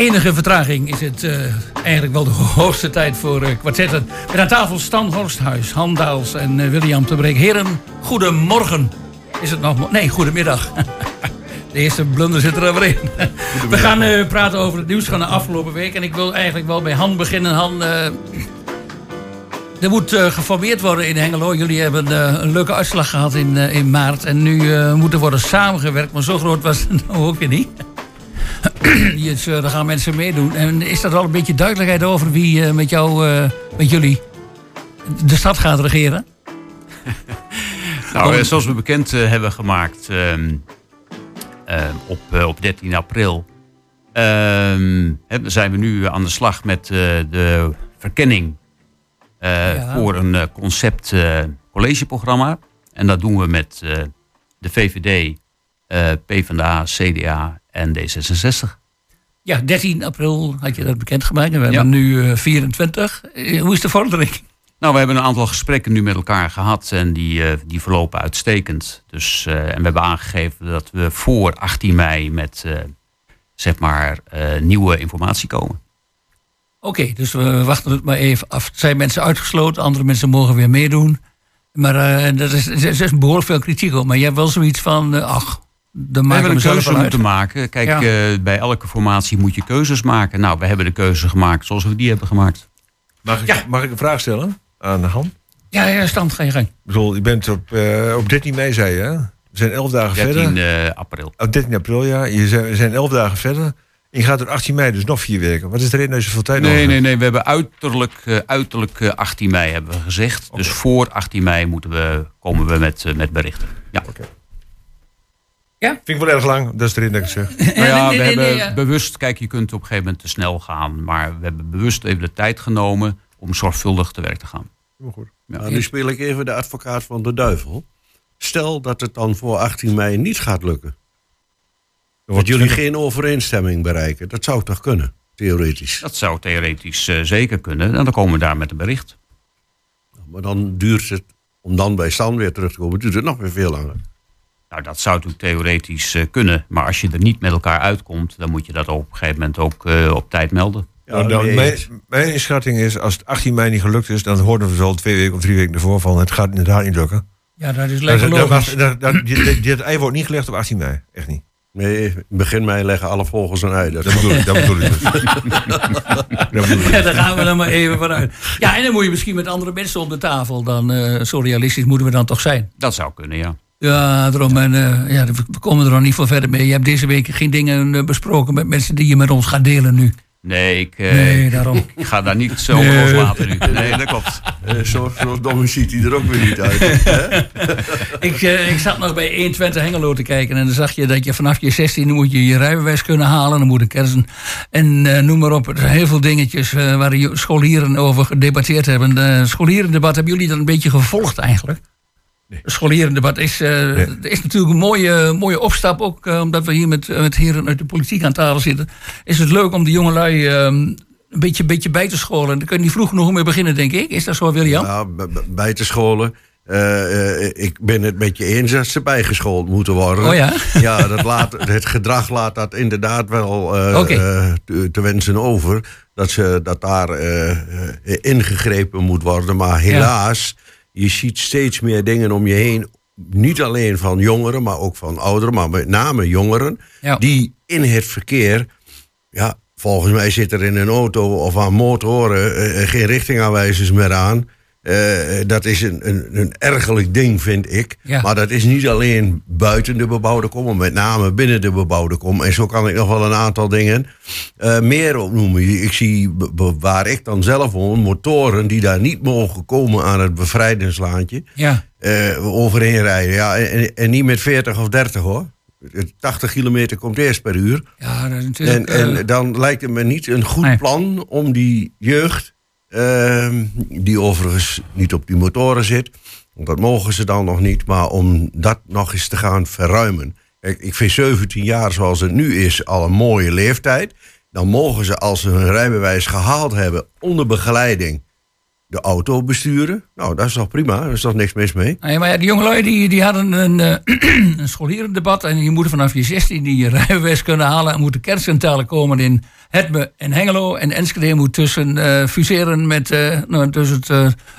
Enige vertraging is het uh, eigenlijk wel de hoogste tijd voor uh, kwartetten. Met aan tafel Stan Horsthuis, Han Daals en uh, William te Breek. Heren, goedemorgen. Is het nog... Nee, goedemiddag. De eerste blunder zit er weer in. We gaan praten over het nieuws van de afgelopen week. En ik wil eigenlijk wel bij Han beginnen. Han, er moet geformeerd worden in Hengelo. Jullie hebben een leuke uitslag gehad in, in maart. En nu moet er worden samengewerkt. Maar zo groot was het nou ook weer niet. Dus, uh, daar gaan mensen meedoen. En is er al een beetje duidelijkheid over wie uh, met jou, uh, met jullie de stad gaat regeren? nou, zoals we bekend hebben gemaakt ehm, op, op 13 april, ehm, zijn we nu aan de slag met de verkenning ja. voor een concept collegeprogramma. En dat doen we met de VVD, PvdA, CDA en D66. Ja, 13 april had je dat bekendgemaakt. En we hebben nu uh, 24. Uh, hoe is de vordering? Nou, we hebben een aantal gesprekken nu met elkaar gehad en die, uh, die verlopen uitstekend. Dus, uh, en we hebben aangegeven dat we voor 18 mei met zeg maar nieuwe informatie komen. Oké, okay, dus we wachten het maar even af. Zijn mensen uitgesloten, andere mensen mogen weer meedoen. Maar dat is, er is behoorlijk veel kritiek op. Maar je hebt wel zoiets van, ach, we hebben een keuze moeten maken. Kijk, ja. uh, bij elke formatie moet je keuzes maken. Nou, we hebben de keuze gemaakt zoals we die hebben gemaakt. Mag ik, ja. mag ik een vraag stellen aan Han? Ja, ja stand, ga je gang. Ik bedoel, je bent op, uh, op 13 mei, zei je, hè? We zijn 11 dagen 13 verder. 13 april. Oh, 13 april, ja. Je zijn, we zijn 11 dagen verder. En je gaat er 18 mei, dus nog vier weken. Wat is de reden dat je zoveel tijd nee, nodig Nee, nee, we hebben uiterlijk, uh, uiterlijk 18 mei hebben we gezegd. Okay. Dus voor 18 mei moeten we, komen we met, met berichten. Ja. Okay. Ja? Vind ik wel erg lang, dat is erin dat ik zeg. Nou ja, we hebben bewust, kijk, je kunt op een gegeven moment te snel gaan. Maar we hebben bewust even de tijd genomen om zorgvuldig te werk te gaan. Heel goed. Ja. Nou, nu speel ik even de advocaat van de duivel. Stel dat het dan voor 18 mei niet gaat lukken. Dat jullie geen overeenstemming bereiken. Dat zou toch kunnen, theoretisch? Dat zou theoretisch uh, zeker kunnen. En dan komen we daar met een bericht. Maar dan duurt het, om dan bij stand weer terug te komen, duurt het nog weer veel langer. Nou, dat zou natuurlijk theoretisch uh, kunnen. Maar als je er niet met elkaar uitkomt, dan moet je dat op een gegeven moment ook uh, op tijd melden. Ja, nou, mijn, mijn inschatting is, als het 18 mei niet gelukt is, dan hoorden we zo twee weken of drie weken ervoor van het gaat inderdaad niet lukken. Ja, dat is lekker dat, logisch. Dat, dat, dit, ei wordt niet gelegd op 18 mei, echt niet. Nee, begin mei leggen alle volgers een ei. Dat, dat bedoel ik. Dat bedoel ik. dat bedoel ik. Ja, daar gaan we dan maar even vanuit. Ja, en dan moet je misschien met andere mensen op de tafel. Dan, uh, zo realistisch moeten we dan toch zijn. Dat zou kunnen, ja. Ja, daarom. En, uh, ja, we komen er nog niet veel verder mee. Je hebt deze week geen dingen uh, besproken met mensen die je met ons gaat delen nu. Nee, ik, uh, nee, daarom. ik ga daar niet zo nee. loslaten nu. Nee, dat klopt. zo zo dom ziet hij er ook weer niet uit. ik, ik zat nog bij 120 Hengelo te kijken. En dan zag je dat je vanaf je 16 moet je je rijbewijs kunnen halen. Dan moet een kersen. En noem maar op. Er zijn heel veel dingetjes waar de scholieren over gedebatteerd hebben. De scholierendebat hebben jullie dan een beetje gevolgd eigenlijk? Nee. scholierendebat is, uh, nee. is natuurlijk een mooie, mooie opstap. Ook uh, omdat we hier met, met heren uit de politiek aan tafel zitten. Is het leuk om de jongelui uh, een beetje, beetje bij te scholen. Dan kun je niet vroeg genoeg mee beginnen, denk ik. Is dat zo, William? Ja, bij te scholen. ik ben het met je eens dat ze bijgeschoold moeten worden. Oh ja? Ja, dat laat, het gedrag laat dat inderdaad wel okay. te, te, wensen over. Dat, ze, dat daar ingegrepen moet worden. Maar helaas... Ja je ziet steeds meer dingen om je heen. Niet alleen van jongeren, maar ook van ouderen, maar met name jongeren. Ja. Die in het verkeer, ja, volgens mij zit er in een auto of aan motoren uh, geen richtingaanwijzers meer aan. Uh, dat is een, een, een ergerlijk ding, vind ik. Ja. Maar dat is niet alleen buiten de bebouwde kom, maar met name binnen de bebouwde kom. En zo kan ik nog wel een aantal dingen uh, meer opnoemen. Ik zie waar ik dan zelf woon, motoren die daar niet mogen komen aan het bevrijdingslaantje. Ja. Uh, overheen rijden. Ja, en, en niet met 40 of 30 hoor. 80 kilometer komt eerst per uur. Ja, dat is natuurlijk, en, en dan lijkt het me niet een goed Nee. plan om die jeugd die overigens niet op die motoren zit. Want dat mogen ze dan nog niet. Maar om dat nog eens te gaan verruimen. Ik vind 17 jaar zoals het nu is al een mooie leeftijd. Dan mogen ze als ze hun rijbewijs gehaald hebben onder begeleiding. De auto besturen. Nou, dat is toch prima, daar is toch niks mis mee. Nee, maar ja, die jongelui die, die hadden een, uh, een scholierendebat. En je moet vanaf je 16 die rijbewijs kunnen halen. En moeten kerncentrale komen in Hetme en Hengelo. En Enschede moet tussen uh, fuseren met uh, nou, dus het,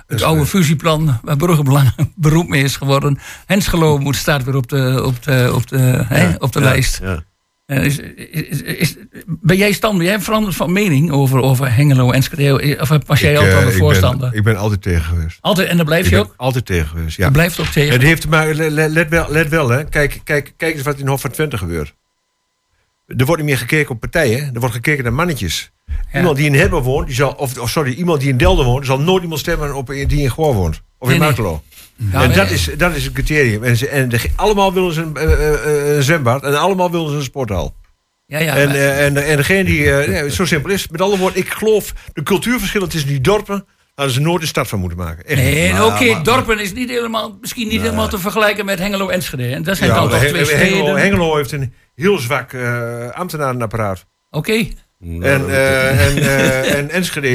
het oude fusieplan. Waar Bruggebelang beroemd mee is geworden. Hensgelo moet staat weer op de, op de, op de, ja, hè, op de ja, lijst. Ja. Is, is, is, ben jij stand, ben jij veranderd van mening over, over Hengelo en Enschede? Of was jij altijd al de voorstander? Ik ben, ik ben, altijd tegen geweest. Altijd, en daar blijf je ook? Altijd tegen geweest, ja. Je blijft ook tegen? Het heeft, maar let wel, let wel hè. Kijk, kijk, kijk eens wat in Hof van Twente gebeurt. Er wordt niet meer gekeken op partijen, er wordt gekeken naar mannetjes. Ja. Iemand die in Hebber woont, die zal, of, sorry, iemand die in Delden woont, zal nooit iemand stemmen op die in Goor woont. Of in nee. Ja, en dat is, dat is een criterium. En, ze, en de, allemaal willen ze een, uh, een zwembad en allemaal willen ze een sporthal. Ja, ja, en, uh, en, en degene die, uh, zo simpel is, met alle woorden, ik geloof de cultuurverschillen tussen die dorpen hadden ze nooit een stad van moeten maken. Echt. Nee, oké, okay, dorpen is niet helemaal, misschien niet helemaal te vergelijken met Hengelo en dat zijn dan toch twee. Hengelo, Hengelo heeft een heel zwak ambtenarenapparaat. Oké. Okay. Nou, en, uh, en, uh, en Enschede,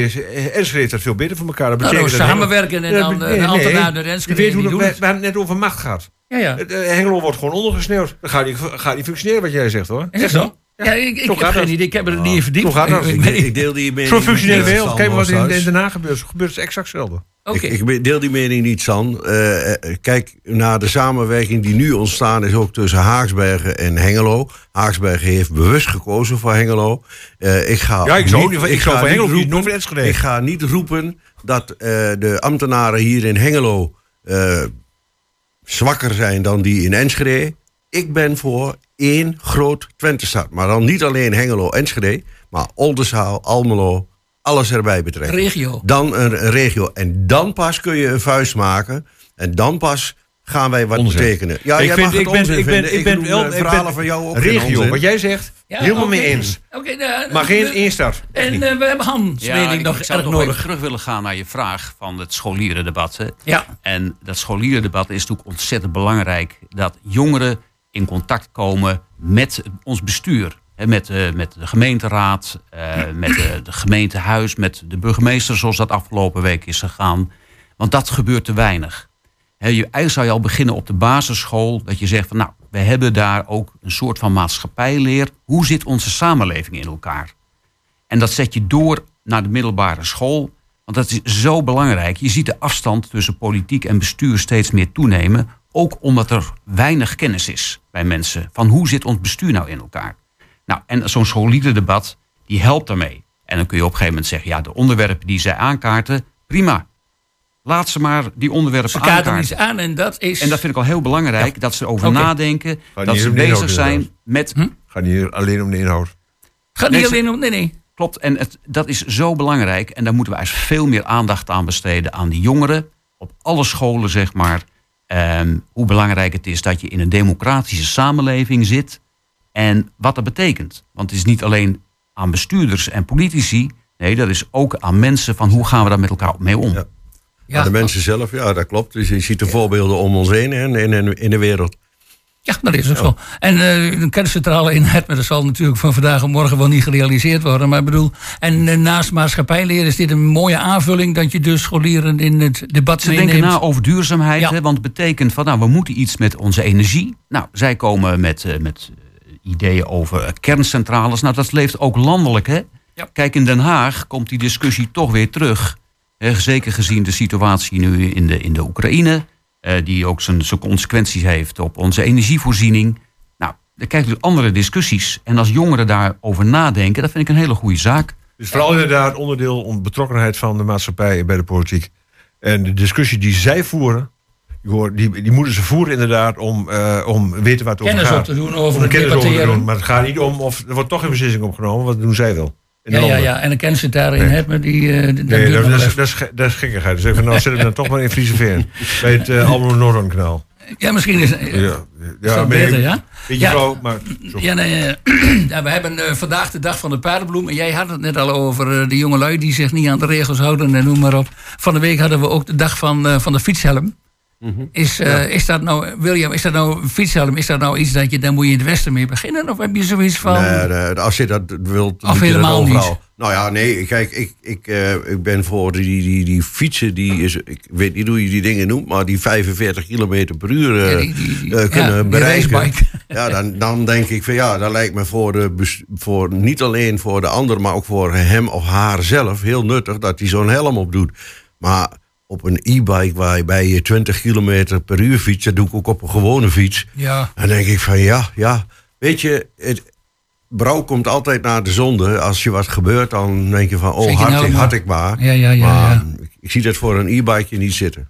Enschede heeft dat veel beter voor elkaar. Dat betekent nou, samenwerken en dan nee, de ambtenaren nee, Enschede. Je weet hoe we, we hebben het net over macht gehad. Ja, ja. Hengelo wordt gewoon ondergesneeuwd. Dat gaat niet, gaat niet functioneren wat jij zegt hoor. Is dat zo? Ja, ik, ik heb geen idee. Ik heb er niet in verdiept. Zo gaat dat. Ik, ik, deel die mening. Zo functioneert de wereld. Kijk maar wat in, Den Haag gebeurt. gebeurt het exact hetzelfde. Okay. Ik, ik, deel die mening niet, San. Uh, kijk naar de samenwerking die nu ontstaan is ook tussen Haaksbergen en Hengelo. Haaksbergen heeft bewust gekozen voor Hengelo. Uh, ik ga ja, ik zou, niet, ik, ik zou voor Hengelo niet roepen, Ik ga niet roepen dat uh, de ambtenaren hier in Hengelo zwakker zijn dan die in Enschede. Ik ben voor één groot Twente-stad. Maar dan niet alleen Hengelo, Enschede, maar Oldenzaal, Almelo, alles erbij betreft. Regio. Dan een, een, regio. En dan pas kun je een vuist maken. En dan pas gaan wij wat onzin. betekenen. Ja, ik, vind, ik, ben, ik ben, ik ben, wel verhalen van jou ook regio. Wat jij zegt, ja, helemaal okay. mee eens. Okay, nou, maar geen één stad. En uh, we hebben Hans ja, ik, nog ik zou erg nodig. Terug willen gaan naar je vraag van het scholierendebat. Hè. Ja. En dat scholierendebat is natuurlijk ontzettend belangrijk. Dat jongeren in contact komen met ons bestuur. met, uh, met de gemeenteraad, uh, met de, gemeentehuis, met de burgemeester, zoals dat afgelopen week is gegaan. Want dat gebeurt te weinig. Je, eigenlijk zou je al beginnen op de basisschool, dat je zegt van nou, we hebben daar ook een soort van maatschappijleer. Hoe zit onze samenleving in elkaar? En dat zet je door naar de middelbare school. Want dat is zo belangrijk. Je ziet de afstand tussen politiek en bestuur steeds meer toenemen. Ook omdat er weinig kennis is bij mensen van hoe zit ons bestuur nou in elkaar. Nou, en zo'n solide debat, die helpt daarmee. En dan kun je op een gegeven moment zeggen, ja, de onderwerpen die zij aankaarten, prima. Laat ze maar die onderwerpen ze aankaarten. Iets aan en dat is... En dat vind ik al heel belangrijk, ja. dat ze over okay. nadenken, dat ze bezig zijn met... Hm? Gaat niet alleen om de inhoud. Gaat niet alleen om... Nee, nee. Klopt, en het, dat is zo belangrijk. En daar moeten we eens veel meer aandacht aan besteden aan die jongeren. Op alle scholen, zeg maar. Um, hoe belangrijk het is dat je in een democratische samenleving zit. En wat dat betekent. Want het is niet alleen aan bestuurders en politici. Nee, dat is ook aan mensen van hoe gaan we daar met elkaar mee om. Ja. Ja. de mensen zelf, ja, dat klopt. Dus je ziet de voorbeelden om ons heen in, in, in de wereld. Ja, dat is ook zo. En uh, de kerncentrale in het, maar dat zal natuurlijk van vandaag en morgen wel niet gerealiseerd worden. Maar ik bedoel, en uh, naast maatschappijleer is dit een mooie aanvulling dat je dus scholieren in het debat Ze denken na over duurzaamheid, ja. hè, want het betekent van nou, we moeten iets met onze energie. Nou, zij komen met, uh, met ideeën over kerncentrales. Nou, dat leeft ook landelijk, hè? Ja. Kijk, in Den Haag komt die discussie toch weer terug. Hè, zeker gezien de situatie nu in de, in de Oekraïne. Uh, die ook zijn, zijn consequenties heeft op onze energievoorziening. Nou, dan krijg je andere discussies. En als jongeren daarover nadenken, dat vind ik een hele goede zaak. Dus vooral inderdaad onderdeel om betrokkenheid van de maatschappij bij de politiek. En de discussie die zij voeren, die, die moeten ze voeren inderdaad om, uh, om weten waar het over gaat. Kennis op te doen over het kennis over te doen. Maar het gaat niet om of er wordt toch een beslissing opgenomen, wat doen zij wel. Ja, ja, ja, en kennen ze daarin nee. hebben. Die, uh, nee, dat, dat, is, dat, is, dat is gekkigheid. Dus even, nou zitten we dan toch maar in Friese. Bij het uh, Almelo Noordon kanaal. Ja, misschien is, uh, ja, ja, beter, ja? Beetje ja, vrouw, maar... Zo. Ja, nee, ja, we hebben uh, vandaag de dag van de paardenbloem. En jij had het net al over de jongelui die zich niet aan de regels houden en noem maar op. Van de week hadden we ook de dag van, van de fietshelm. Mm -hmm. Is, uh, ja. is dat nou, William, is dat nou een fietshelm? Is dat nou iets dat je, dan moet je in het westen mee beginnen? Of heb je zoiets van. Nee, als je dat wilt. Of helemaal niet. Nou ja, nee, kijk, ik, ik, uh, ik ben voor die, die, die fietsen, die is, ik weet niet hoe je die dingen noemt, maar die 45 km per uur uh, ja, die, die, uh, kunnen ja, bereiken. Ja, dan, dan denk ik van ja, dat lijkt me voor, de, voor niet alleen voor de ander, maar ook voor hem of haar zelf heel nuttig dat hij zo'n helm op doet. Maar op een e-bike waarbij je 20 km per uur fietst, dat doe ik ook op een gewone fiets. Ja. Dan denk ik van ja, ja, weet je, het, brouw komt altijd naar de zonde. Als je wat gebeurt, dan denk je van, oh, had ik, had ik maar. Ja, ja, ja, maar ja. ik zie dat voor een e-bike niet zitten.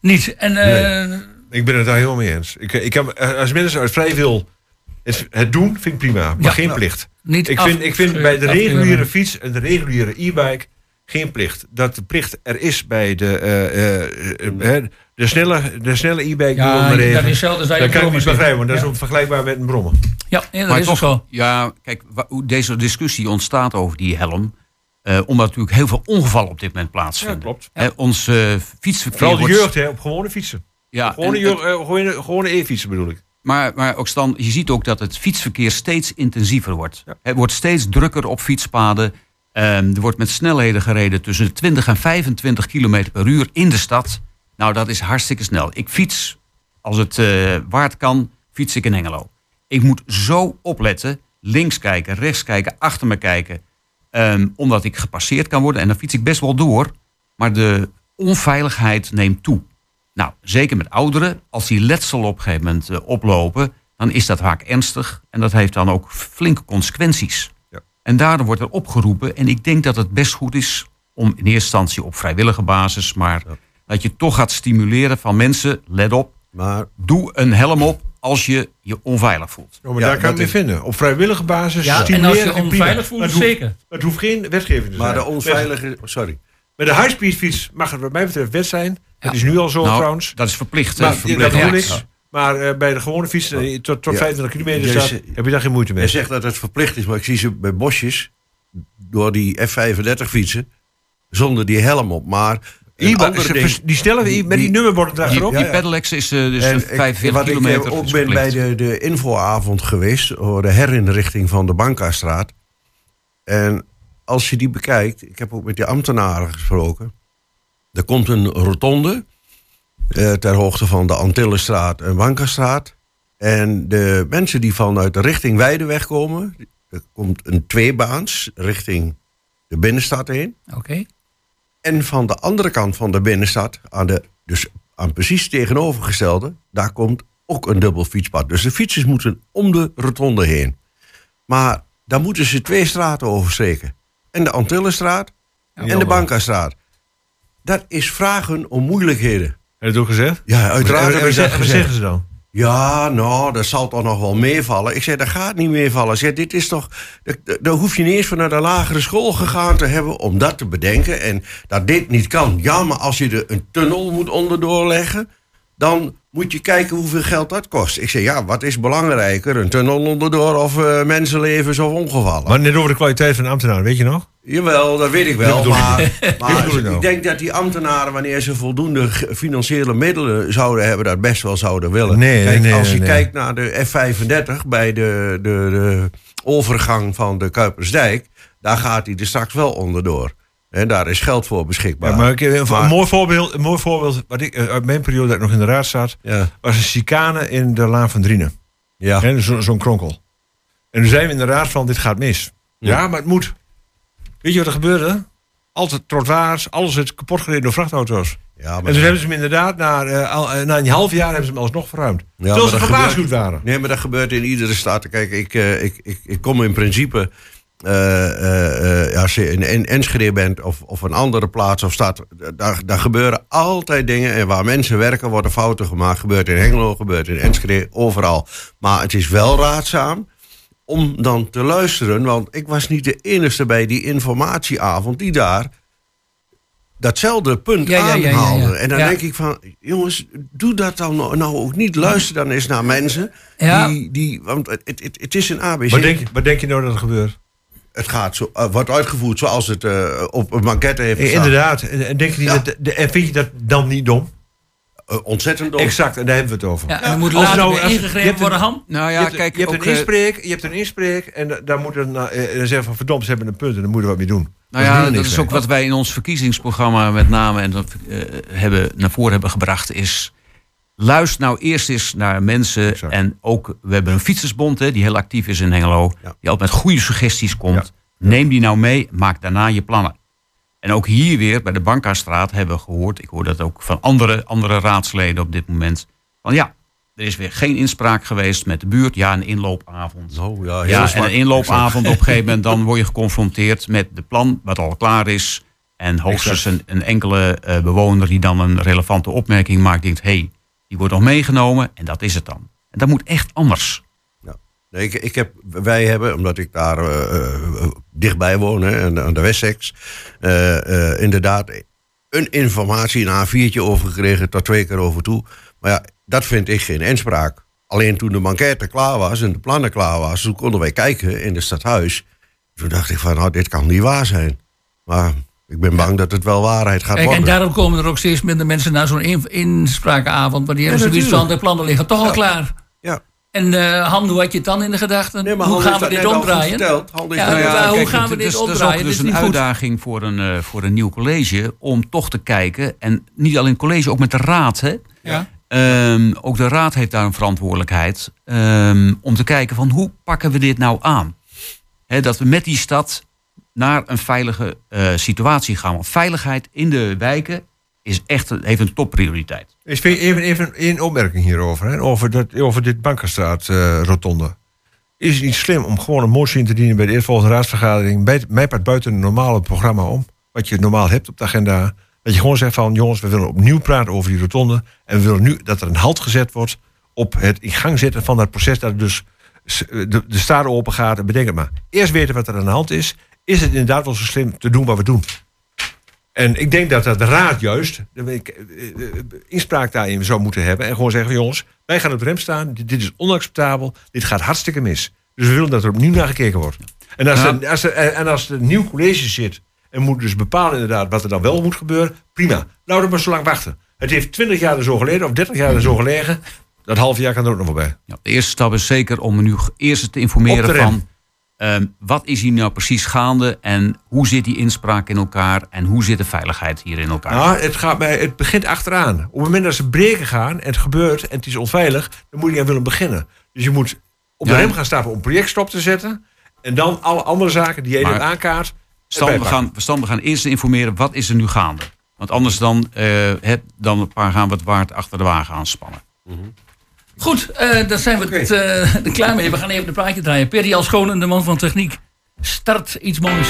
Niet. En, uh, Ik ben het daar helemaal mee eens. Ik, ik heb, als mensen uit vrij wil het, het, doen, vind ik prima. Maar geen plicht. Niet ik, vind, ik vind bij de reguliere fiets en de reguliere e-bike geen plicht. Dat de plicht er is bij de, uh, uh, de snelle, de snelle e-bike. Ja, dat is hetzelfde dat kan ik niet begrijpen, want dat is vergelijkbaar met een brommen. Ja, ja dat is toch, zo. Ja, kijk, hoe deze discussie ontstaat over die helm. Uh, omdat natuurlijk heel veel ongevallen op dit moment plaatsvinden. Ja, klopt. Ja. ons uh, fietsverkeer. Vooral de jeugd, hè, op gewone fietsen. Ja, gewone, jeugd, uh, gewone, gewone e-fietsen bedoel ik. Maar, maar ook Stan, je ziet ook dat het fietsverkeer steeds intensiever wordt. Ja. Het wordt steeds drukker op fietspaden. Um, er wordt met snelheden gereden tussen de 20 en 25 km per uur in de stad. Nou, dat is hartstikke snel. Ik fiets, als het uh, waard kan, fiets ik in Hengelo. Ik moet zo opletten, links kijken, rechts kijken, achter me kijken. Um, omdat ik gepasseerd kan worden. En dan fiets ik best wel door. Maar de onveiligheid neemt toe. Nou, zeker met ouderen. Als die letsel op een gegeven moment uh, oplopen, dan is dat vaak ernstig. En dat heeft dan ook flinke consequenties. En daardoor wordt er opgeroepen. En ik denk dat het best goed is om in eerste instantie op vrijwillige basis, maar ja. dat je toch gaat stimuleren van mensen, let op, maar, doe een helm op als je je onveilig voelt. Ja, maar ja, daar kan je mee vinden. Op vrijwillige basis ja, en als je onveilig voelt, het zeker. Hoeft, het hoeft geen wetgeving te maar zijn. Maar de onveilige... Sorry. Met de high-speed fiets mag het wat mij betreft wet zijn. Dat is nu al zo nou, trouwens. Dat is verplicht. Maar, verplicht. dat bedoel ik. Maar uh, bij de gewone fiets, uh, tot, tot 25 kilometer staat, heb je daar geen moeite mee. Je zegt dat het verplicht is, maar ik zie ze bij bosjes door die F35 fietsen zonder die helm op. Maar ding, die stellen we met die nummerborden erachterop. Die, die pedelecs is uh, dus en, 45 wat kilometer. Ik ook ben bij de, de infoavond geweest, voor de herinrichting van de Bankastraat. En als je die bekijkt, ik heb ook met die ambtenaren gesproken. Er komt een rotonde uh, ter hoogte van de Antillenstraat en Bankastraat. En de mensen die vanuit de richting Weideweg komen, er komt een tweebaans richting de binnenstad heen. Oké. Okay. En van de andere kant van de binnenstad, aan de, dus aan precies tegenovergestelde, daar komt ook een dubbel fietspad. Dus de fietsers moeten om de rotonde heen. Maar dan moeten ze twee straten oversteken. En de Antillenstraat ja, en de Bankastraat. Dat is vragen om moeilijkheden. Je dat ook gezegd? Ja, uiteraard. Wat zeggen, zeggen ze dan? Ja, nou, dat zal toch nog wel meevallen. Ik zei, dat gaat niet meevallen. Ik zei, dit is toch... Daar hoef je niet eens vanuit de lagere school gegaan te hebben... om dat te bedenken en dat dit niet kan. Ja, maar als je er een tunnel moet onderdoor leggen... dan moet je kijken hoeveel geld dat kost. Ik zei, ja, wat is belangrijker? Een tunnel onderdoor of uh, mensenlevens of ongevallen? Maar net over de kwaliteit van de ambtenaren, weet je nog? Jawel, dat weet ik wel. Maar, maar ik, ik denk dat die ambtenaren, wanneer ze voldoende financiële middelen zouden hebben, dat best wel zouden willen. Nee, Kijk, nee, als je nee. kijkt naar de F35 bij de, de, de overgang van de Kuipersdijk, daar gaat hij er straks wel onderdoor. En daar is geld voor beschikbaar. Ja, maar, ik, een, maar, mooi voorbeeld, een mooi voorbeeld wat ik, uit mijn periode dat ik nog in de raad zat, ja. was een chicane in de Laan van Drienen. Ja. Zo'n zo kronkel. En toen zijn we in de raad van, dit gaat mis. Ja, ja maar het moet. Weet je wat er gebeurde? Altijd trottoirs, alles is kapot gereden door vrachtauto's. Ja, maar en toen hebben ze hem inderdaad, na, uh, al, na een half jaar, hebben ze hem alsnog verruimd. Ja, Terwijl ze gewaarschuwd waren. Nee, maar dat gebeurt in iedere staat. Kijk, ik, eh, ik, ik, ik kom in principe. eh, eh, eh, als je in, in Enschede bent of, of een andere plaats of stad, daar, daar gebeuren altijd dingen. En waar mensen werken, worden fouten gemaakt. Gebeurt in Hengelo, gebeurt in Enschede, overal. Maar het is wel raadzaam om dan te luisteren. Want ik was niet de enige bij die informatieavond die daar datzelfde punt Ja, ja, ja, ja, ja. aanhaalde. En dan Ja. denk ik van, jongens, doe dat dan nou- nou ook niet. Luister dan eens naar mensen. Ja. Die, die, want het, het, het is een ABC. Wat denk, je- wat denk je nou dat er gebeurt? Het gaat zo, eh, wordt uitgevoerd zoals het eh, op een maquette heeft gestaan. inderdaad. En, en denk je niet Ja. dat, de, en vind je dat dan niet dom? Ontzettend op. Exact, en daar hebben we het over. Ja, en dan moet later nou, weer ingegrepen worden, Han. Nou ja, je hebt, kijk, je hebt ook, een inspreek, je hebt een inspreek en daar moet er, nou, en dan zeggen van verdomd, ze hebben een punt en daar moeten we wat mee doen. Nou ja, dat is ook wat wij in ons verkiezingsprogramma met name en dat, uh, hebben, naar voren hebben gebracht, is luister nou eerst eens naar mensen. Exact. En ook, we hebben een fietsersbond hè, die heel actief is in Hengelo. Ja. Die altijd met goede suggesties komt. Ja. Neem die nou mee, maak daarna je plannen. En ook hier weer bij de Bankastraat hebben we gehoord, ik hoor dat ook van andere, andere raadsleden op dit moment. Van ja, er is weer geen inspraak geweest met de buurt. Ja, een inloopavond. Oh, ja, ja en een inloopavond op een gegeven moment dan word je geconfronteerd met de plan wat al klaar is. En hoogstens een, een, enkele uh, bewoner die dan een relevante opmerking maakt, denkt: hé, hey, die wordt nog meegenomen en dat is het dan. En dat moet echt anders. Ik, ik heb, wij hebben, omdat ik daar uh, dichtbij woon, hè, aan de Wessex, uh, inderdaad een informatie, een A4'tje over gekregen, tot twee keer over toe. Maar ja, dat vind ik geen inspraak. Alleen toen de enquête klaar was en de plannen klaar was, toen konden wij kijken in het stadhuis. Toen dacht ik van, nou, dit kan niet waar zijn. Maar ik ben bang dat het wel waarheid gaat Kijk, worden. En daarom komen er ook steeds minder mensen naar zo'n inspraakavond. Want die hebben zoiets van, de plannen liggen toch al klaar. Ja. En uh, Han, hoe had je het dan in de gedachten? Nee, hoe gaan we dit omdraaien? Ja, nou ja, hoe gaan we dit omdraaien? Het is ook dus een uitdaging voor een, uh, voor een nieuw college om toch te kijken. En niet alleen het college, ook met de raad. Hè? Ja. Um, ook de raad heeft daar een verantwoordelijkheid. Um, om te kijken van hoe pakken we dit nou aan? He, dat we met die stad naar een veilige uh, situatie gaan. Want veiligheid in de wijken is echt, heeft een topprioriteit. Even, even een opmerking hierover. Hè, over, dat, over dit Bankenstraat uh, rotonde. Is het niet slim om gewoon een motie in te dienen bij de eerstvolgende raadsvergadering... bij mij buiten een normale programma om... wat je normaal hebt op de agenda... dat je gewoon zegt van... jongens, we willen opnieuw praten over die rotonde... en we willen nu dat er een halt gezet wordt... op het in gang zetten van dat proces... dat dus de, de stad open gaat en bedenk het maar. Eerst weten wat er aan de hand is... is het inderdaad wel zo slim te doen wat we doen. En ik denk dat de raad juist de inspraak daarin zou moeten hebben. En gewoon zeggen: jongens, wij gaan op de rem staan. Dit, is onacceptabel. Dit gaat hartstikke mis. Dus we willen dat er opnieuw naar gekeken wordt. En als, er, als er, en als er een nieuw college zit. en moet dus bepalen inderdaad wat er dan wel moet gebeuren. prima. Nou, dan maar zo lang wachten. Het heeft 20 jaar er zo geleden of 30 jaar er zo gelegen. Dat half jaar kan er ook nog voorbij. Ja, de eerste stap is zeker om nu eerst te informeren van Um, wat is hier nou precies gaande en hoe zit die inspraak in elkaar en hoe zit de veiligheid hier in elkaar? Nou, het, gaat bij, het begint achteraan. Op het moment dat ze breken gaan en het gebeurt en het is onveilig, dan moet je aan willen beginnen. Dus je moet op de rem gaan staan om een project stop te zetten en dan alle andere zaken die je maar, aankaart. We, gaan, gaan eerst informeren wat is er nu gaande. Want anders dan, uh, het, dan een paar gaan we het waard achter de wagen aanspannen. Mm -hmm. Goed, uh, daar zijn we okay. het, uh, klaar mee. We gaan even een plaatje draaien. Perry als Schonen, de man van techniek. Start iets moois.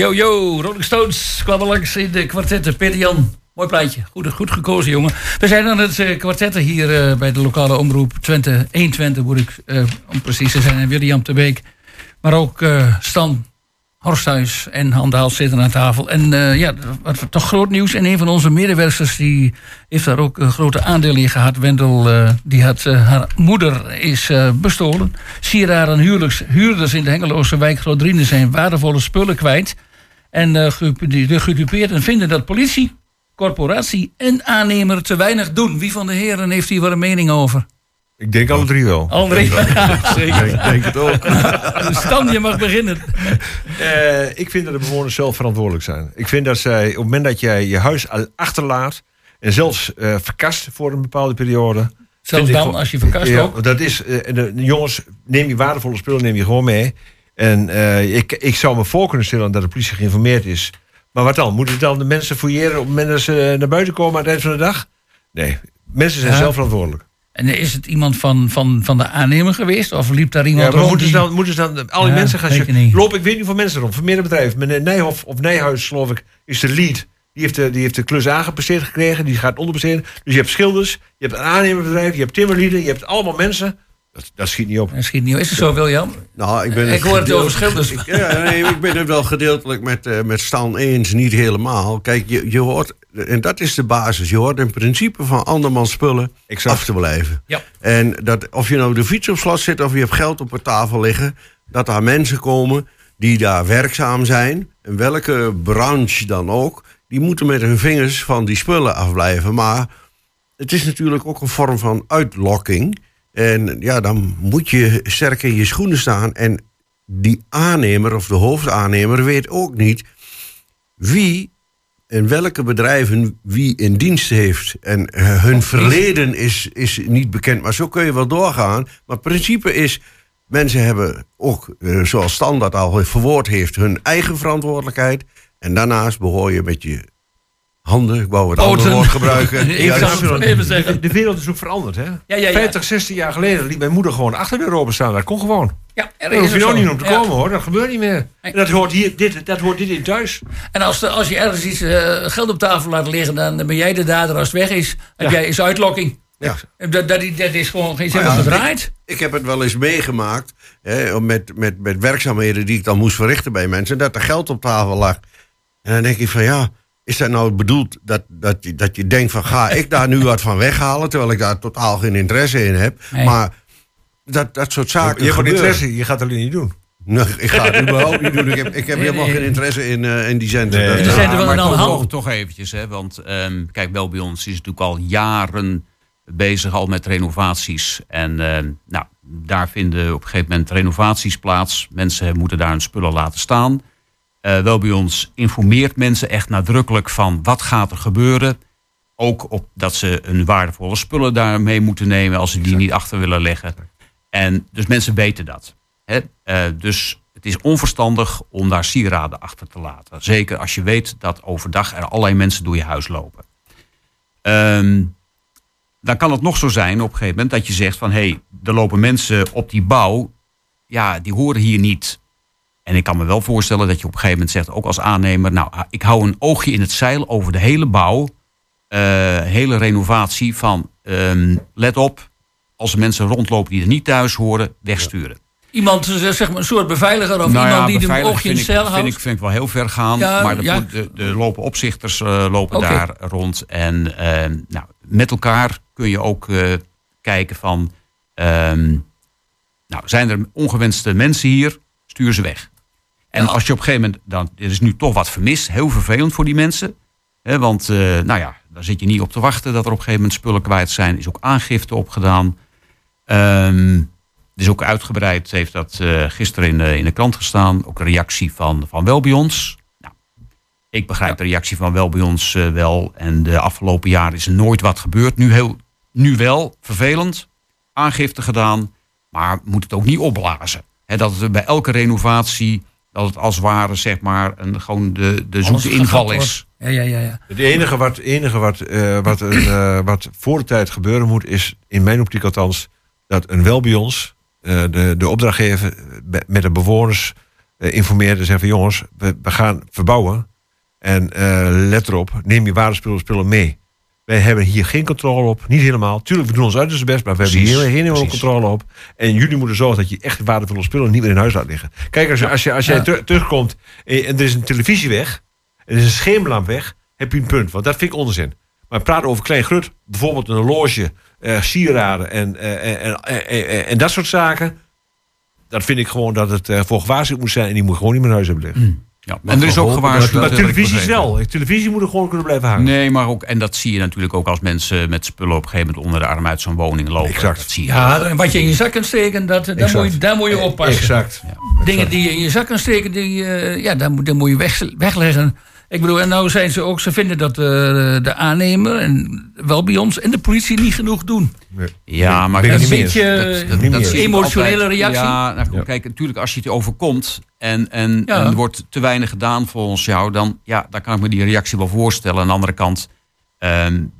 Yo, yo, Rolling Stones kwamen langs in de kwartetten. Peter Jan, mooi plaatje. Goed, goed gekozen, jongen. We zijn aan het uh, kwartetten hier uh, bij de lokale omroep Twente, 120 moet ik uh, om precies te zijn. En William de Beek. Maar ook Stan Horsthuis en Handaal zitten aan tafel. En ja, wat toch groot nieuws. En een van onze medewerkers die heeft daar ook een grote aandeel in gehad. Wendel, die had haar moeder is bestolen. Sieraden huurders, huurders in de Hengeloze wijk Grootdrienen zijn waardevolle spullen kwijt. En de gedupeerden vinden dat politie, corporatie en aannemer te weinig doen. Wie van de heren heeft hier wat een mening over? Ik denk alle drie wel. Alle drie, zeker. Ik denk het ook. Stan, je mag beginnen. Uh, ik vind dat de bewoners zelf verantwoordelijk zijn. Ik vind dat zij, op het moment dat jij je huis achterlaat... en zelfs uh, verkast voor een bepaalde periode... Zelfs dan, als je verkast ja, ook? Dat is, uh, de, jongens, neem je waardevolle spullen neem je gewoon mee. En ik, ik zou me voor kunnen stellen dat de politie geïnformeerd is. Maar wat dan? Moeten dan de mensen fouilleren op het moment dat ze naar buiten komen aan het eind van de dag? Nee, mensen zijn ja. zelf verantwoordelijk. En is het iemand van, van, van de aannemer geweest? Of liep daar iemand ja, rond? Moeten, die... dan, moeten ze dan al die ja, mensen gaan... Je, loop ik weet niet voor mensen rond. Van meerdere bedrijven. Meneer Nijhoff of Nijhuis, geloof ik, is de lead. Die heeft de, die heeft de klus aangepasseerd gekregen. Die gaat onderbesteden. Dus je hebt schilders, je hebt een aannemerbedrijf, je hebt timmerlieden, je hebt allemaal mensen. Dat, dat schiet niet op. Dat schiet niet op. Is het zo, William? Nou, ik, ben ik hoor het over schilders. Ik, ja, nee, ik ben het wel gedeeltelijk met, uh, met Stan eens, niet helemaal. Kijk, je, je hoort, en dat is de basis, je hoort in principe van andermans spullen exact. af te blijven. Ja. En dat, of je nou de fiets op slot zit of je hebt geld op een tafel liggen, dat daar mensen komen die daar werkzaam zijn, in welke branche dan ook, die moeten met hun vingers van die spullen afblijven. Maar het is natuurlijk ook een vorm van uitlokking. En ja, dan moet je sterk in je schoenen staan. En die aannemer of de hoofdaannemer weet ook niet wie en welke bedrijven wie in dienst heeft. En uh, hun verleden is, is niet bekend. Maar zo kun je wel doorgaan. Maar het principe is, mensen hebben ook, uh, zoals Standaard al verwoord heeft, hun eigen verantwoordelijkheid. En daarnaast behoor je met je handen, ik wou het andere woord gebruiken. ik zou het even zeggen. De wereld is ook veranderd, hè? Ja, ja, ja. 50, 60 jaar geleden liet mijn moeder gewoon achter de Europa staan. Dat kon gewoon. Ja, er hoef je nog niet om te komen, hoor. Dat gebeurt niet meer. En dat hoort, hier, dit, dat hoort dit in thuis. En als, de, als je ergens iets uh, geld op tafel laat liggen... dan ben jij de dader als het weg is. Heb jij is uitlokking. Ja. Dat, dat, dat is gewoon geen zin gedraaid. Ik, ik, heb het wel eens meegemaakt hè, met, met, met werkzaamheden die ik dan moest verrichten bij mensen. Dat er geld op tafel lag. En dan denk ik van ja, is dat nou bedoeld dat, dat, je, dat je denkt van ga ik daar nu wat van weghalen, terwijl ik daar totaal geen interesse in heb. Nee. Maar dat, dat soort zaken. Je hebt interesse, je gaat het alleen niet doen. Nee, ik ga het überhaupt niet doen. Ik heb, ik heb helemaal geen interesse in, uh, in die zender. Nee. Er zijn er wel toch, toch, toch eventjes, hè, want ehm, kijk, wel bij ons is natuurlijk al jaren bezig al met renovaties. En ehm, nou, daar vinden op een gegeven moment renovaties plaats. Mensen moeten daar hun spullen laten staan. Eh, wel bij ons informeert mensen echt nadrukkelijk van wat gaat er gebeuren. Ook op dat ze hun waardevolle spullen daarmee moeten nemen als ze die niet achter willen leggen. En dus mensen weten dat. Hè? Eh, dus het is onverstandig om daar sieraden achter te laten. Zeker als je weet dat overdag er allerlei mensen door je huis lopen. Ehm, dan kan het nog zo zijn op een gegeven moment dat je zegt van hé, hey, er lopen mensen op die bouw, ja, die horen hier niet. En ik kan me wel voorstellen dat je op een gegeven moment zegt, ook als aannemer, nou, ik hou een oogje in het zeil over de hele bouw, eh, hele renovatie van ehm, let op, als er mensen rondlopen die er niet thuis horen, wegsturen. Iemand, eh, zeg maar, een soort beveiliger of Nou ja, iemand die de beveiliging oogje in vind het cel vind houdt. ik, vind ik wel heel ver gaan. Ja, maar de, ja. de, de lopen opzichters eh, lopen daar rond. En ehm, nou, met elkaar kun je ook kijken van... ehm, nou, zijn er ongewenste mensen hier? Stuur ze weg. En als je op een gegeven moment... Dan, er is nu toch wat vermist. Heel vervelend voor die mensen. Hè, want eh, nou ja, daar zit je niet op te wachten... dat er op een gegeven moment spullen kwijt zijn. Er is ook aangifte opgedaan. Het is ook uitgebreid, heeft dat eh, gisteren in de, in de krant gestaan. Ook een reactie van, van Welbions. Nou, ik begrijp de reactie van Welbions eh wel. En de afgelopen jaren is nooit wat gebeurd. Nu, heel, nu wel, vervelend. Aangifte gedaan. Maar moet het ook niet opblazen. Dat het bij elke renovatie, dat het als het ware zeg maar een, gewoon de, de zoete inval is. Ja, ja, ja. ja. Het enige wat, enige wat, eh, wat, een, eh, wat voor de tijd gebeuren moet, is in mijn optiek althans, dat een wel bij ons, eh, de, de opdrachtgever, met de bewoners uh, informeert en zegt van jongens, we, we gaan verbouwen. En uh, let erop, neem je waardespullen spullen mee. Wij hebben hier geen controle op, niet helemaal. Tuurlijk, we doen ons uiterste best, maar we hebben hier geen controle op. En jullie moeten zorgen dat je echt waardevolle spullen niet meer in huis laat liggen. Kijk, als, als, je, als jij terugkomt en, er is een televisie weg, en er is een schemerlamp weg, heb je een punt. Want dat vind ik onzin. Maar praten over klein grut, bijvoorbeeld een horloge, uh, sieraden en, uh, en, en, en, dat soort zaken. Dat vind ik gewoon dat het uh, voor gewaarschuwd moet zijn en die moet gewoon niet meer in huis hebben liggen. Mm. Ja, en er is ook gewaarschuwd. Maar televisie wel. Televisie moet er gewoon kunnen blijven hangen. Nee, maar ook, en dat zie je natuurlijk ook als mensen met spullen op een gegeven moment onder de arm uit zo'n woning lopen. Exact. Dat zie je ja, en wat je in je zak kan steken, dat, daar, moet je, daar moet je oppassen. Exact. Ja. Dingen die je in je zak kan steken, die, uh, ja, daar, moet, daar moet je weg, wegleggen. Ik bedoel, en nou zijn ze ook, ze vinden dat uh, de aannemer en wel bij ons en de politie niet genoeg doen. Nee. Ja, maar dat is een beetje dat, dat, dat emotionele reactie. Ja, nou, ja, kijk, natuurlijk als je het overkomt en, en, ja. en er wordt te weinig gedaan volgens jou, dan, ja, dan kan ik me die reactie wel voorstellen. Aan de andere kant, um,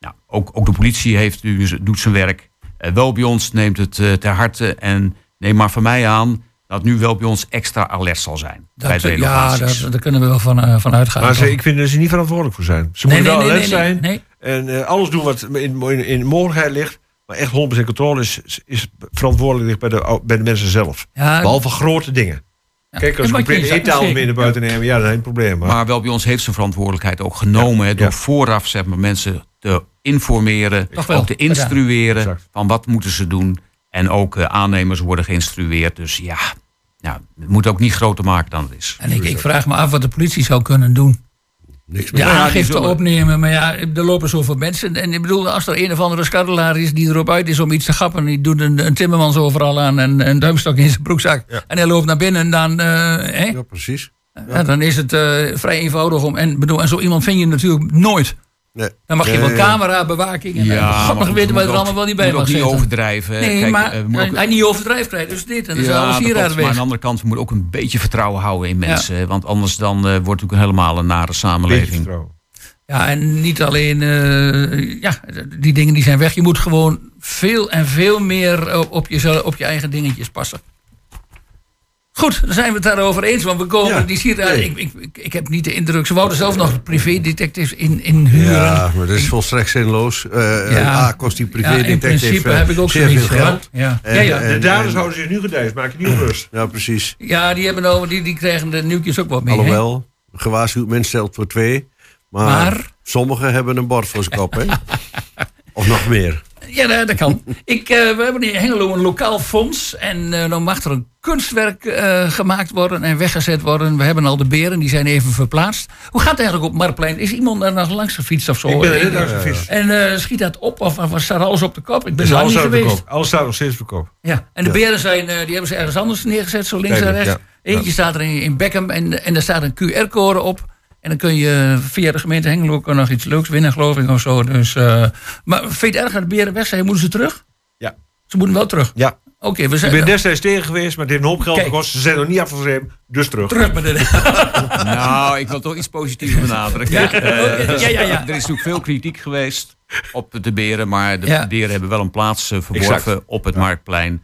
nou, ook, ook de politie heeft, doet zijn werk. Uh, wel bij ons neemt het uh, ter harte en neem maar van mij aan dat nu wel bij ons extra alert zal zijn. Dat, bij de ja, daar, daar kunnen we wel van, uh, van uitgaan. Maar ze, ik vind dat ze niet verantwoordelijk voor zijn. Ze nee, moeten nee, wel nee, alert zijn en uh, alles doen wat in, in, in mogelijkheid ligt. Maar echt 100% controle is, is verantwoordelijk bij de, bij de mensen zelf. Ja, Behalve grote dingen. Ja. Kijk, als ik een eettafel mee naar buiten nemen, ja, dat is geen probleem. Maar. maar wel bij ons heeft zijn verantwoordelijkheid ook genomen. Ja. door vooraf zeg maar, mensen te informeren, ook te instrueren van wat moeten ze doen. En ook uh, aannemers worden geïnstrueerd. Dus ja, ja, het moet ook niet groter maken dan het is. En ik, ik vraag me af wat de politie zou kunnen doen. Niks meer. Ja, aangifte opnemen, maar ja, er lopen zoveel mensen. En ik bedoel, als er een of andere skarrelaar is die erop uit is om iets te gappen, die doet een, een timmermans overal aan en een duimstok in zijn broekzak. En hij loopt naar binnen en dan. Uh, ja, precies. Ja. dan is het uh, vrij eenvoudig om. En, bedoel, en zo iemand vind je natuurlijk nooit. Nee. Dan mag je wel camerabewaking en ja, God nog weten waar er allemaal wel niet bij mag niet overdrijven. Nee, Kijk, maar uh, ook, hij niet overdrijft krijgt, dus dit. En dan ja, alles hier weg. Maar aan de andere kant, we moeten ook een beetje vertrouwen houden in mensen. Ja. Want anders dan uh, wordt het ook helemaal een nare samenleving. Ja, en niet alleen, uh, ja, die dingen die zijn weg. Je moet gewoon veel en veel meer op, op, je, op je eigen dingetjes passen. Goed, dan zijn we het daarover eens. Want we komen, ja, die ziet nee. ik, ik, ik, heb niet de indruk. Ze wouden zelf nog privédetectives in, in huren. Ja, maar dat is volstrekt zinloos. Uh, ja. A, kost die privédetective ja, in principe heb ik ook zeer veel geld. Ja. En, ja, ja. En, de daders houden zich nu gedijst. Maak je niet onrust. Ja, precies. Ja, die, hebben over, die, die krijgen de nieuwtjes ook wat mee. Alhoewel, he? gewaarschuwd mens stelt voor twee. Maar, maar? sommigen hebben een bord voor zijn kop, hè? of nog meer. Ja, dat kan. Ik, uh, we hebben in Hengelo een lokaal fonds. En uh, dan mag er een kunstwerk uh, gemaakt worden en weggezet worden. We hebben al de beren, die zijn even verplaatst. Hoe gaat het eigenlijk op Marktplein? Is iemand daar nog langs gefietst of zo? Ik ben er langs gefietst. En schiet dat op of, of staat alles op de kop? Ik ben er niet geweest. Alles staat nog steeds op de kop. Ja, en de beren zijn, die hebben ze ergens anders neergezet, zo links en rechts. Ja. Eentje staat er in, in Beckham en, en er staat een QR-code op. En dan kun je via de gemeente Hengelo ook nog iets leuks winnen, geloof ik, of zo. Dus, uh, maar vind je het erg dat de beren weg zijn? Moeten ze terug? Ja. Ze moeten wel terug? Ja. Oké, okay, we zijn... Ik ben destijds tegen geweest, maar dit heeft een hoop geld gekost. Ze zijn nog niet afgeschreven, dus terug. Terug met de... nou, ik wil toch iets positiefs benadrukken. Ja? Uh, ja, ja, ja. Er is natuurlijk veel kritiek geweest op de beren, maar de ja. beren hebben wel een plaats uh, verworven exact. op het Marktplein.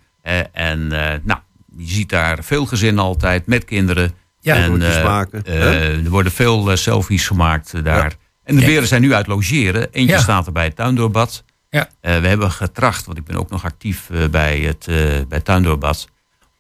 en nou, je ziet daar veel gezinnen altijd met kinderen. Ja, en, uh, maken. Uh, er worden veel uh, selfies gemaakt daar. Ja. En de beren zijn nu uit logeren. Eentje ja. staat er bij het tuindoorbad. Ja. we hebben getracht, want ik ben ook nog actief bij het, bij het tuindoorbad...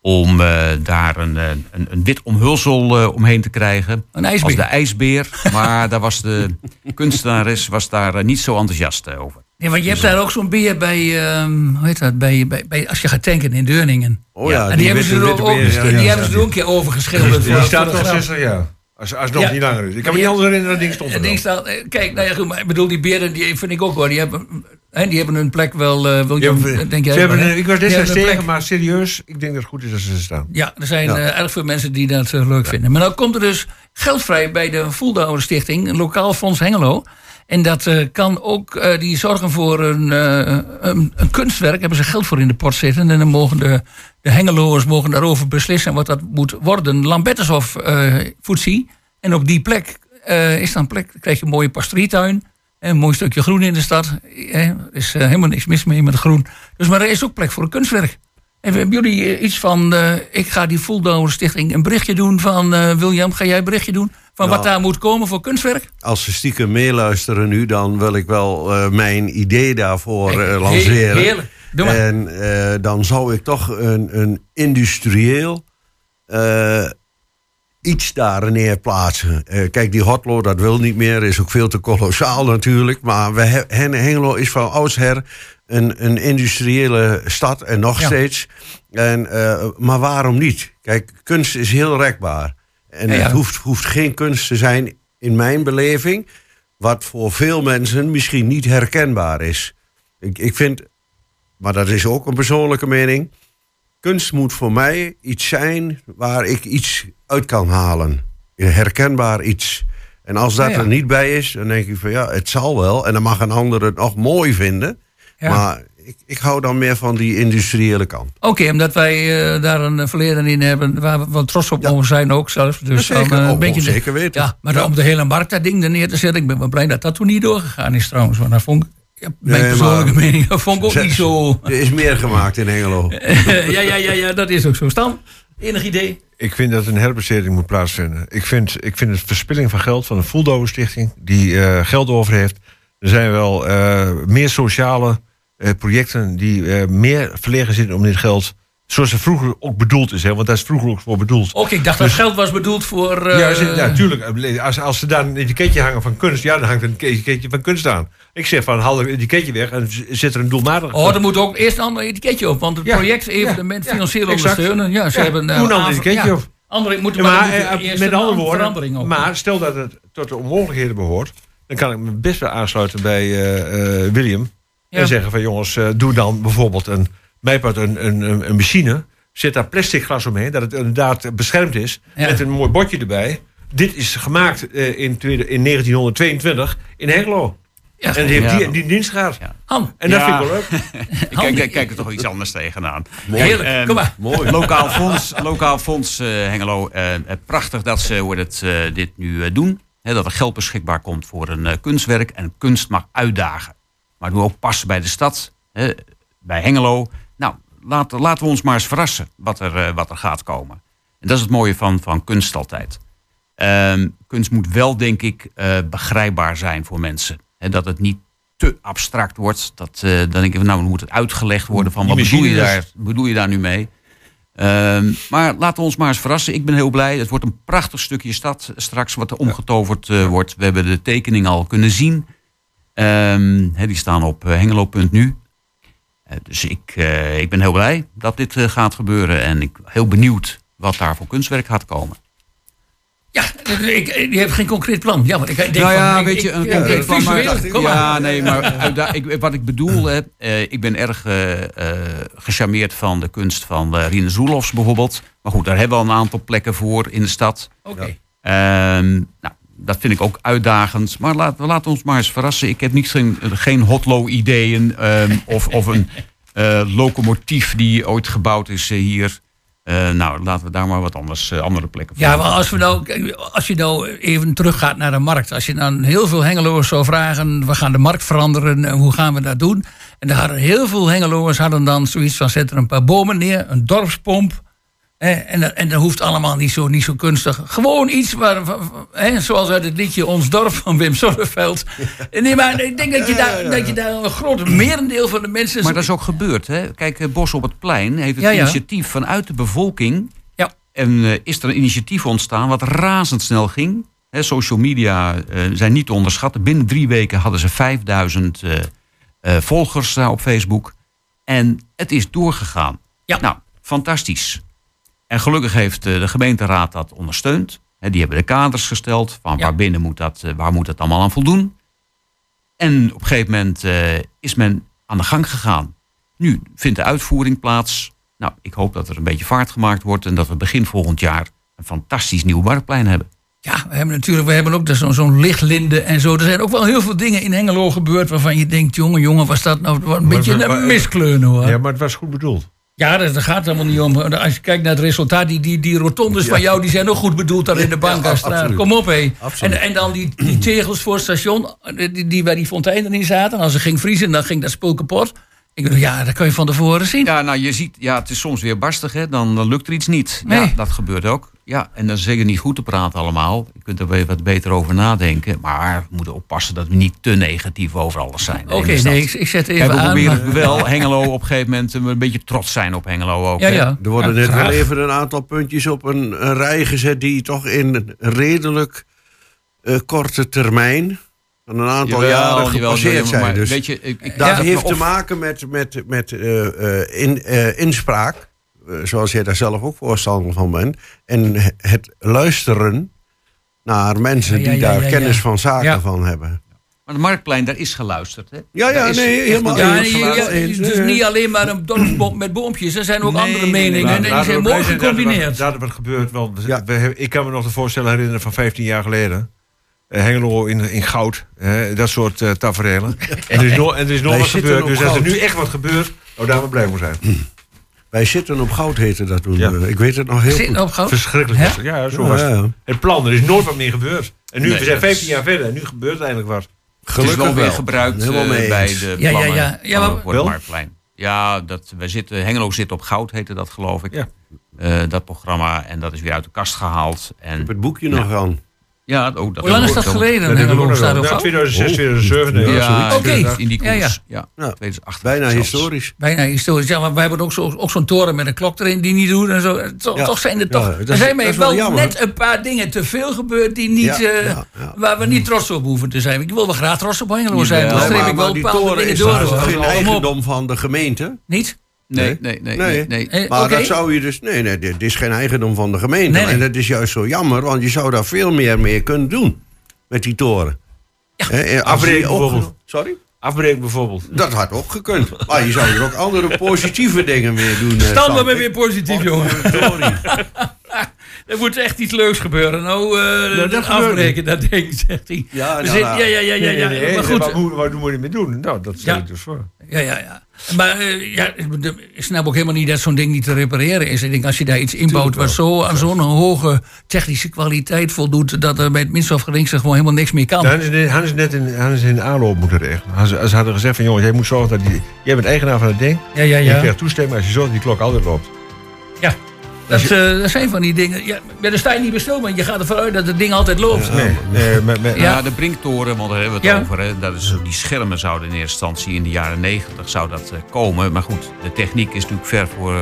om daar een, een, een, wit omhulsel omheen te krijgen. Een ijsbeer. Als de ijsbeer. maar daar was de kunstenares was daar niet zo enthousiast over. Nee, want je hebt daar ook zo'n beer bij, um, hoe heet dat, bij, bij, bij, als je gaat tanken in Deurningen. Oh ja, en die, hebben ze er ook, ja, die ja, hebben ze er ook een keer over geschilderd. Die, staat nog 60 jaar. Als, als het nog niet langer is. Ik kan me niet anders herinneren dat ding stond er ding staat, Kijk, nou ja, goed, maar ik bedoel, die beren, die vind ik ook wel. Die hebben, hè, die hebben hun plek wel, uh, wil je, ja, denk jij, hebben, maar, Ik was destijds tegen, maar serieus, ik denk dat het goed is als ze staan. Ja, er zijn uh, erg veel mensen die dat uh, leuk vinden. Maar nou komt er dus geld vrij bij de Voeldouwer Stichting, een lokaal fonds Hengelo. En dat uh, kan ook, uh, die zorgen voor een, uh, een, kunstwerk, hebben ze geld voor in de pot zitten. En dan mogen de, de hengeloers mogen daarover beslissen wat dat moet worden. Lambertushof Foetsie. En op die plek is dan plek, krijg je een mooie pastrietuin. Een mooi stukje groen in de stad. Er is helemaal niks mis mee met groen. Dus, maar er is ook plek voor een kunstwerk. En hebben jullie iets van, ik ga die Voeldouwer Stichting een berichtje doen van, William, ga jij een berichtje doen? Van wat nou, daar moet komen voor kunstwerk? Als ze stiekem meeluisteren nu, dan wil ik wel mijn idee daarvoor lanceren. Heerlijk. Doe maar. En dan zou ik toch een, een industrieel iets daar neerplaatsen. Uh, kijk, die Hotlo, dat wil niet meer. Is ook veel te kolossaal natuurlijk. Maar we Hengelo is van oudsher een, een industriële stad. En nog steeds. En, uh, maar waarom niet? Kijk, kunst is heel rekbaar. En het hoeft, hoeft geen kunst te zijn, in mijn beleving... wat voor veel mensen misschien niet herkenbaar is. Ik, ik vind, maar dat is ook een persoonlijke mening kunst moet voor mij iets zijn waar ik iets uit kan halen. Herkenbaar iets. En als dat er niet bij is, dan denk ik van ja, het zal wel. En dan mag een ander het nog mooi vinden. Maar ik, ik hou dan meer van die industriële kant. Oké, omdat wij uh, daar een verleden in hebben waar we wel trots op mogen zijn ook zelfs. Dus zeker, dan, uh, een beetje zeker weten. Ja, maar om de hele markt dat ding er neer te zetten, ik ben wel blij dat dat toen niet doorgegaan is trouwens. Want dat vond ik ja, mijn persoonlijke mening, dat vond ik ook niet zo... Er is meer gemaakt in Engelo. ja, ja, ja, ja, dat is ook zo. Stan, enig idee? Ik vind dat een herbesteding moet plaatsvinden. Ik vind, ik vind het verspilling van geld van een Voeldover Stichting... die uh, geld over heeft. Er zijn wel uh, meer sociale uh, projecten... die meer verlegen zitten om dit geld Zoals het vroeger ook bedoeld is, hè? want daar is vroeger ook voor bedoeld. Oké, ik dacht dat dus- geld was bedoeld voor. Uh... Ja, natuurlijk. Als, als ze daar een etiketje hangen van kunst, ja, dan hangt een etiketje van kunst aan. Ik zeg van haal het etiketje weg en zit er een doelmatig. Oh, er moet ook eerst een ander etiketje op, want het project evenement ja, financieel ondersteunen. Ja, ze hebben. Uh, een ander etiketje op. Andere, moeten maar, maar met andere woorden, maar stel dat het tot de onmogelijkheden behoort, dan kan ik me best wel aansluiten bij William. En zeggen van jongens, doe dan bijvoorbeeld een mijpad een, een, een machine. Zet daar plastic glas omheen, dat het inderdaad beschermd is. Met een mooi bordje erbij. Dit is gemaakt uh, in, in 1922 in Hengelo. Ja, en die heeft die, die dienst gehad. Ja. En dat vind ik wel leuk. ik kijk, kijk, kijk, er toch iets anders tegenaan. Mooi. Heerlijk, um, kom maar. Mooi. Lokaal fonds, lokaal fonds uh, Hengelo. Uh, prachtig dat ze hoe het, dit nu doen. He, dat er geld beschikbaar komt voor een kunstwerk. En kunst mag uitdagen. Maar doe ook passen bij de stad. Bij Hengelo laten, laten we ons maar eens verrassen wat er, uh, wat er gaat komen. En dat is het mooie van, van kunst altijd. Uh, kunst moet wel, denk ik, uh, begrijpbaar zijn voor mensen. He, dat het niet te abstract wordt. Dat, uh, dan denk ik, nou, dan moet het uitgelegd worden van wat bedoel je, daar, bedoel je daar nu mee. Ehm, maar laten we ons maar eens verrassen. Ik ben heel blij. Het wordt een prachtig stukje stad straks wat er omgetoverd wordt. We hebben de tekening al kunnen zien. Ehm, die staan op hengelo.nu. Eh, dus ik, eh, ik ben heel blij dat dit eh, gaat gebeuren. En ik ben heel benieuwd wat daar voor kunstwerk gaat komen. Ja, ik, je hebt geen concreet plan. Ja, maar ik denk nou ja, van, weet je, een concreet plan. Maar, ja, nee, maar ik, wat ik bedoel, hè, ik ben erg gecharmeerd van de kunst van Rine Zoelofs bijvoorbeeld. Maar goed, daar hebben we al een aantal plekken voor in de stad. Oké. Ehm, nou, dat vind ik ook uitdagend. Maar laten we laten ons maar eens verrassen. Ik heb niet geen, geen hotlo-ideeën um, of, of een uh, locomotief die ooit gebouwd is uh, hier. Uh, nou, laten we daar maar wat anders, andere plekken voor. Ja, maar als, we nou, als je nou even teruggaat naar de markt. Als je dan heel veel hengeloers zou vragen... we gaan de markt veranderen, hoe gaan we dat doen? En daar hadden heel veel hengeloers hadden dan zoiets van... zet er een paar bomen neer, een dorpspomp en, dat, en dat hoeft allemaal niet zo, niet zo kunstig. Gewoon iets waar, zoals uit het liedje Ons Dorp van Wim Sonneveld. Nee, maar ik denk dat je daar, dat je daar een groot merendeel van de mensen... Maar dat is ook gebeurd. Hè? Kijk, eh, Bos op het Plein heeft het initiatief vanuit de bevolking... Ja. En uh, is er een initiatief ontstaan wat razendsnel ging. He, social media uh, zijn niet te onderschatten. Binnen drie weken hadden ze 5000 uh, volgers op Facebook. En het is doorgegaan. Ja. Nou, fantastisch. En gelukkig heeft eh, de gemeenteraad dat ondersteund. Die hebben de kaders gesteld van waar binnen moet dat, eh, waar moet dat allemaal aan voldoen. En op een gegeven moment eh, is men aan de gang gegaan. Nu vindt de uitvoering plaats. Nou, ik hoop dat er een beetje vaart gemaakt wordt en dat we begin volgend jaar een fantastisch nieuw marktplein hebben. Ja, we hebben natuurlijk we hebben ook zo'n zo lichtlinde en zo. Er zijn ook wel heel veel dingen in Hengelo gebeurd waarvan je denkt, jongen, jongen, was dat nou een beetje een miskleunen hoor. Ja, maar het was goed bedoeld. Ja, dat gaat helemaal niet om. Als je kijkt naar het resultaat, die, die, die rotondes van jou, die zijn ook goed bedoeld daar in de Bankastraat. Kom op, hé. En, en dan die, die tegels voor het station, die, die waar die fonteinen in zaten. Als er ging vriezen, dan ging dat spul kapot. Ik bedoel, ja, dat kan je van tevoren zien. Ja, nou, je ziet, ja, het is soms weer barstig, hè. Dan, dan lukt er iets niet. Nee. Ja, dat gebeurt ook. Ja, en dat is zeker niet goed te praten allemaal. Je kunt er weer wat beter over nadenken. Maar we moeten oppassen dat we niet te negatief over alles zijn. Oké, nee, ik, ik zet Kijk, even we aan. proberen maar- wel Hengelo op een gegeven moment eh, een beetje trots zijn op Hengelo ook. Ja, ja. Er worden Ja, net wel even een aantal puntjes op een, een rij gezet die toch in redelijk eh, korte termijn een aantal Jawel, jaren gepasseerd jawel, zijn. maar Dus weet je, ik, ik dat heeft te maken met, met, met eh, eh, in, eh, inspraak, eh, zoals jij daar zelf ook voorstander van bent, en het luisteren naar mensen Ja, ja, die ja, daar ja, kennis ja. van zaken Ja. van hebben. Maar het Marktplein, daar is geluisterd. Hè? Ja, ja, nee, helemaal Ja, het is niet alleen maar een dorpsbom met boompjes. Er zijn ook Nee, andere meningen. nee. en die zijn mooi dat er gecombineerd. Dat er wat gebeurt. Want we- ik kan me nog de voorstellen herinneren van 15 jaar geleden. Eh, Hengelo in, in goud. hè, dat soort eh tafereelen. En er is nog, en er is nog wat gebeurd. Dus als er nu echt wat gebeurt, nou daar we blij voor zijn. Wij zitten op goud, heette dat toen. Ja. Eh, Ik weet het nog heel goed. op goud? Verschrikkelijk. Hè? Ja, zo Ja, was het. ja. Het plan, er is nooit wat meer gebeurd. En nu, Nee, we zijn dat 15 is- jaar verder en nu gebeurt eindelijk wat. Het is Gelukkig wel weer wel. gebruikt bij de Ja, ja, plannen ja. Ja, van- het? Marktplein. Ja, dat, wij zitten, Hengelo zit op goud, heette dat geloof ik. Ja. Eh, dat programma. En dat is weer uit de kast gehaald. Ik En heb het boekje nog aan. Ja, ook dat Hoe lang is dat geleden? Dat Hengelo hebben we staat nog op wel. Ja, goud? 2006, Oh. 2007. nee, Ja. Oké. in- in die Ja, ja. koers. Ja, Ja. 2008. Bijna zelfs. historisch. Bijna historisch. Ja, maar wij hebben ook zo- ook zo'n toren met een klok erin die niet doen en zo. Toch, Ja. toch zijn er toch. er is- zijn mij is wel jammer. net een paar dingen te veel gebeurd die niet, Ja, eh, waar we niet trots op hoeven te zijn. Ik wil wel graag trots op Hengelo zijn. Dan streep maar, ik wel maar die bepaalde toren dingen is door. daar hoor. geen eigendom van de gemeente. Niet? Nee, nee, nee. Nee. nee, nee. Eh, Maar dat zou je dus. Nee, nee, dit is geen eigendom van de gemeente. Nee, nee. En dat is juist zo jammer, want je zou daar veel meer mee kunnen doen. Met die toren. Ja. Als Afbreken ook- bijvoorbeeld. Sorry? Afbreken bijvoorbeeld. Dat had ook gekund. Maar je zou er ook andere positieve dingen mee doen. eh, we ben weer positief, jongen. Sorry. Er moet echt iets leuks gebeuren. Nou, eh dat afbreken, dat denk ik, zegt hij. Ja, nou, nou. ja, ja, ja, ja, ja. Nee, nee, nee, Maar goed. Waar, waar doen we ermee doen? Nou, dat stel Ja. ik dus voor. Ja, ja, ja. Maar eh, ja, ik snap ook helemaal niet dat zo'n ding niet te repareren is. Ik denk, als je daar iets inbouwt wat zo aan zo'n hoge technische kwaliteit voldoet, dat er bij het minst of geringste gewoon helemaal niks meer kan. Dan net, hadden ze net in, hadden ze in de aanloop moeten regelen. Als ze, ze hadden gezegd van, jongens, jij moet zorgen dat die... Jij bent eigenaar van het ding. Ja, ja, Je ja. krijgt toestemming als je zorgt dat die klok altijd loopt. ja. Dat, eh, dat zijn van die dingen. Ja, daar sta je niet bij stil, want je gaat ervan uit dat het ding altijd loopt. Nee, nee, met, met, Ja. Ja, de Brinktoren, want daar hebben we het Ja. over. Hè. Dat is, die schermen zouden in eerste instantie in de jaren negentig zou dat eh, komen. Maar goed, de techniek is natuurlijk ver, voor, eh,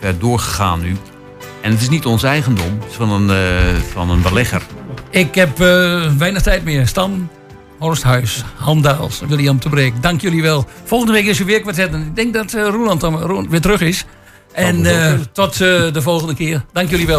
ver doorgegaan nu. En het is niet ons eigendom, het is van een, eh, van een belegger. Ik heb eh, weinig tijd meer. Stan, Horsthuis, Han Daals, William te Breek. Dank jullie wel. Volgende week is er weer kwartet. En ik denk dat eh, Roland dan weer terug is. En eh, tot eh, de volgende keer. Dank jullie wel.